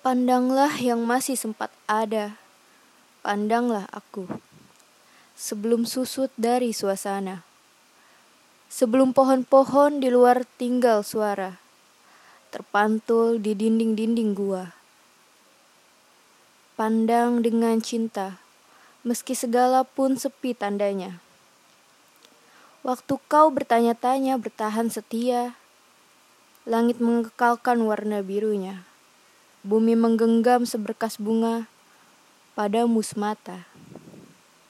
Pandanglah yang masih sempat ada, pandanglah aku. Sebelum susut dari suasana. Sebelum pohon-pohon di luar tinggal suara. Terpantul di dinding-dinding gua. Pandang dengan cinta, meski segala pun sepi tandanya. Waktu kau bertanya-tanya bertahan setia, langit mengekalkan warna birunya. Bumi menggenggam seberkas bunga padamu semata.